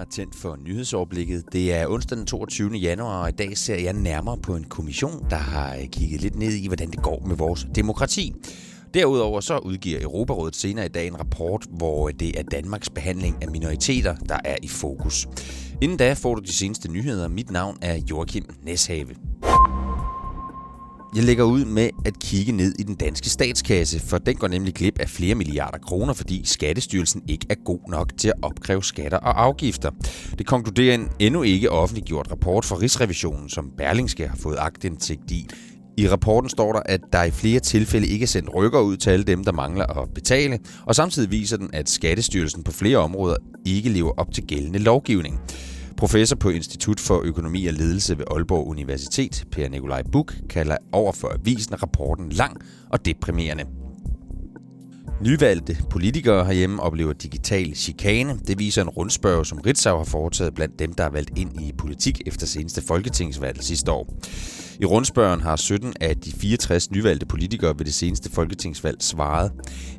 har tændt for nyhedsoverblikket. Det er onsdag den 22. januar, og i dag ser jeg nærmere på en kommission, der har øh, kigget lidt ned i, hvordan det går med vores demokrati. Derudover så udgiver Europarådet senere i dag en rapport, hvor øh, det er Danmarks behandling af minoriteter, der er i fokus. Inden da får du de seneste nyheder. Mit navn er Joachim Neshave. Jeg lægger ud med at kigge ned i den danske statskasse, for den går nemlig glip af flere milliarder kroner, fordi Skattestyrelsen ikke er god nok til at opkræve skatter og afgifter. Det konkluderer en endnu ikke offentliggjort rapport fra Rigsrevisionen, som Berlingske har fået agtindsigt i. I rapporten står der, at der i flere tilfælde ikke er sendt rykker ud til alle dem, der mangler at betale, og samtidig viser den, at Skattestyrelsen på flere områder ikke lever op til gældende lovgivning. Professor på Institut for Økonomi og Ledelse ved Aalborg Universitet, Per Nikolaj Buk, kalder over for avisen rapporten lang og deprimerende. Nyvalgte politikere herhjemme oplever digital chikane. Det viser en rundspørg, som Ritzau har foretaget blandt dem, der er valgt ind i politik efter seneste folketingsvalg sidste år. I rundspørgen har 17 af de 64 nyvalgte politikere ved det seneste folketingsvalg svaret.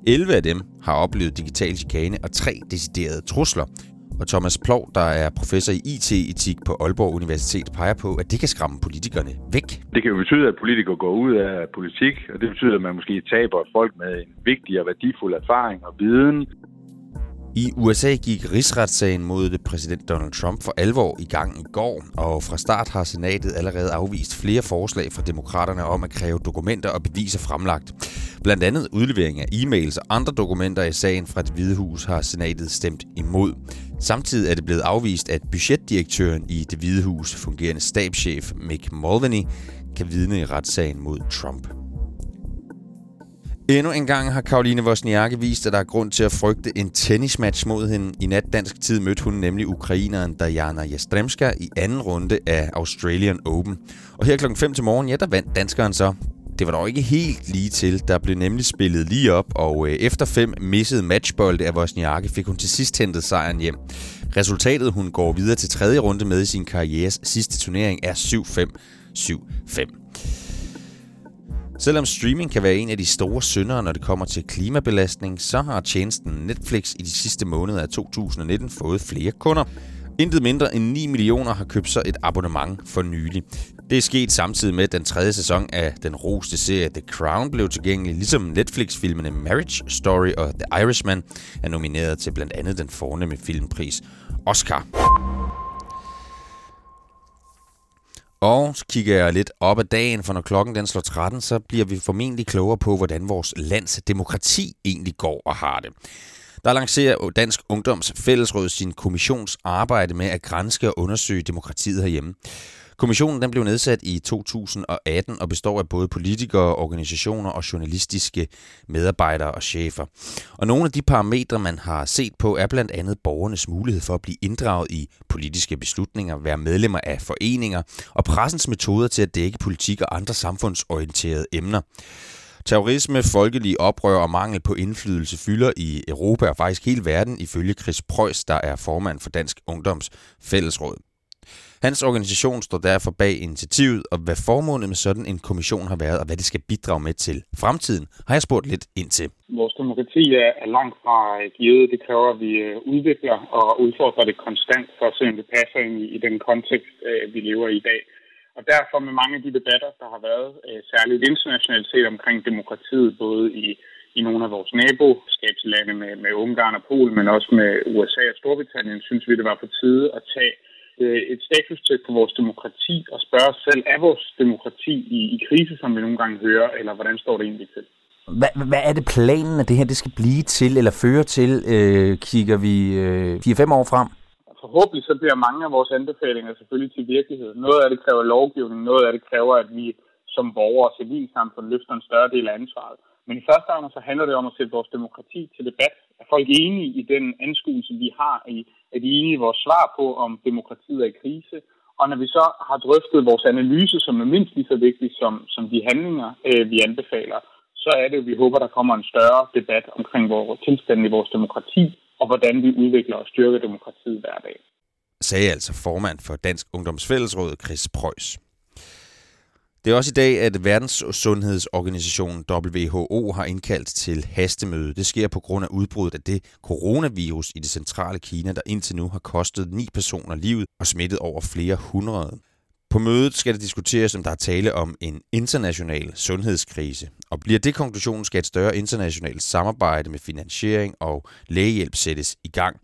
11 af dem har oplevet digital chikane og tre deciderede trusler, og Thomas Plov, der er professor i IT-etik på Aalborg Universitet, peger på, at det kan skræmme politikerne væk. Det kan jo betyde, at politikere går ud af politik, og det betyder, at man måske taber folk med en vigtig og værdifuld erfaring og viden. I USA gik rigsretssagen mod præsident Donald Trump for alvor i gang i går, og fra start har senatet allerede afvist flere forslag fra demokraterne om at kræve dokumenter og beviser fremlagt. Blandt andet udlevering af e-mails og andre dokumenter i sagen fra det Hvide Hus har senatet stemt imod. Samtidig er det blevet afvist, at budgetdirektøren i det Hvide Hus, fungerende stabschef Mick Mulvaney, kan vidne i retssagen mod Trump. Endnu en gang har Karoline Wozniacki vist, at der er grund til at frygte en tennismatch mod hende. I nat dansk tid mødte hun nemlig ukraineren Diana Jastremska i anden runde af Australian Open. Og her klokken 5 til morgen, ja, der vandt danskeren så. Det var dog ikke helt lige til. Der blev nemlig spillet lige op, og øh, efter fem missede matchbolde af Wozniacki fik hun til sidst hentet sejren hjem. Resultatet, hun går videre til tredje runde med i sin karrieres sidste turnering, er 7-5. 7-5. Selvom streaming kan være en af de store syndere, når det kommer til klimabelastning, så har tjenesten Netflix i de sidste måneder af 2019 fået flere kunder. Intet mindre end 9 millioner har købt sig et abonnement for nylig. Det er sket samtidig med, at den tredje sæson af den roste serie The Crown blev tilgængelig, ligesom Netflix-filmene Marriage Story og The Irishman er nomineret til blandt andet den fornemme filmpris Oscar. Og så kigger jeg lidt op ad dagen, for når klokken den slår 13, så bliver vi formentlig klogere på, hvordan vores lands demokrati egentlig går og har det. Der lancerer Dansk Ungdoms Fællesråd sin kommissionsarbejde med at grænske og undersøge demokratiet herhjemme. Kommissionen den blev nedsat i 2018 og består af både politikere, organisationer og journalistiske medarbejdere og chefer. Og nogle af de parametre, man har set på, er blandt andet borgernes mulighed for at blive inddraget i politiske beslutninger, være medlemmer af foreninger og pressens metoder til at dække politik og andre samfundsorienterede emner. Terrorisme, folkelige oprør og mangel på indflydelse fylder i Europa og faktisk hele verden, ifølge Chris Preuss, der er formand for Dansk Ungdoms Fællesråd. Hans organisation står derfor bag initiativet, og hvad formålet med sådan en kommission har været, og hvad det skal bidrage med til fremtiden, har jeg spurgt lidt ind til. Vores demokrati er langt fra givet. Det kræver, at vi øh, udvikler og udfordrer det konstant, for at se, om det passer ind i den kontekst, øh, vi lever i i dag. Og derfor med mange af de debatter, der har været, øh, særligt internationalt set omkring demokratiet, både i, i nogle af vores naboskabslande med, med Ungarn og Polen, men også med USA og Storbritannien, synes vi, det var på tide at tage øh, et statustjek på vores demokrati og spørge os selv, er vores demokrati i, i krise, som vi nogle gange hører, eller hvordan står det egentlig til? Hvad, hvad er det planen, at det her det skal blive til, eller føre til, øh, kigger vi øh, 4-5 år frem? Forhåbentlig så bliver mange af vores anbefalinger selvfølgelig til virkelighed. Noget af det kræver lovgivning, noget af det kræver, at vi som borgere og civilsamfund løfter en større del af ansvaret. Men i første omgang så handler det om at sætte vores demokrati til debat. Er folk enige i den anskuelse, vi har i, er de enige i vores svar på, om demokratiet er i krise? Og når vi så har drøftet vores analyse, som er mindst lige så vigtig som, som de handlinger, øh, vi anbefaler, så er det, at vi håber, der kommer en større debat omkring vores tilstand i vores demokrati, og hvordan vi udvikler og styrker demokratiet hver dag. Sagde altså formand for Dansk Ungdomsfællesråd, Chris Preuss. Det er også i dag, at Verdenssundhedsorganisationen WHO har indkaldt til hastemøde. Det sker på grund af udbruddet af det coronavirus i det centrale Kina, der indtil nu har kostet ni personer livet og smittet over flere hundrede. På mødet skal det diskuteres, om der er tale om en international sundhedskrise. Og bliver det konklusionen, skal et større internationalt samarbejde med finansiering og lægehjælp sættes i gang.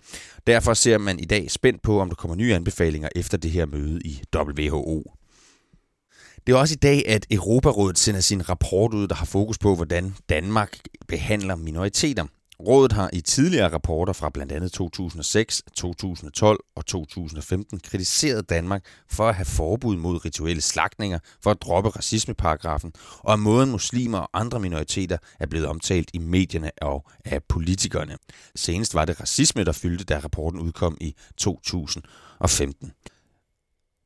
Derfor ser man i dag spændt på, om der kommer nye anbefalinger efter det her møde i WHO. Det er også i dag, at Europarådet sender sin rapport ud, der har fokus på, hvordan Danmark behandler minoriteter. Rådet har i tidligere rapporter fra blandt andet 2006, 2012 og 2015 kritiseret Danmark for at have forbud mod rituelle slagtninger, for at droppe racismeparagrafen, og at måden muslimer og andre minoriteter er blevet omtalt i medierne og af politikerne. Senest var det racisme, der fyldte, da rapporten udkom i 2015.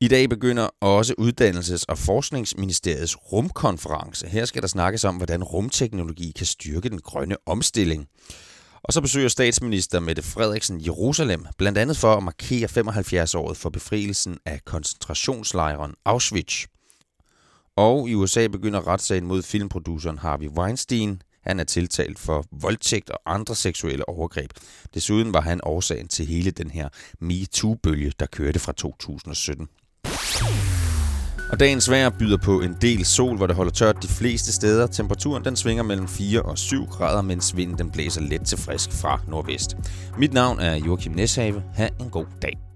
I dag begynder også Uddannelses- og Forskningsministeriets rumkonference. Her skal der snakkes om, hvordan rumteknologi kan styrke den grønne omstilling. Og så besøger statsminister Mette Frederiksen Jerusalem, blandt andet for at markere 75-året for befrielsen af koncentrationslejren Auschwitz. Og i USA begynder retssagen mod filmproduceren Harvey Weinstein. Han er tiltalt for voldtægt og andre seksuelle overgreb. Desuden var han årsagen til hele den her MeToo-bølge, der kørte fra 2017. Og dagens vejr byder på en del sol, hvor det holder tørt de fleste steder. Temperaturen den svinger mellem 4 og 7 grader, mens vinden den blæser let til frisk fra nordvest. Mit navn er Joachim Neshave. Ha' en god dag.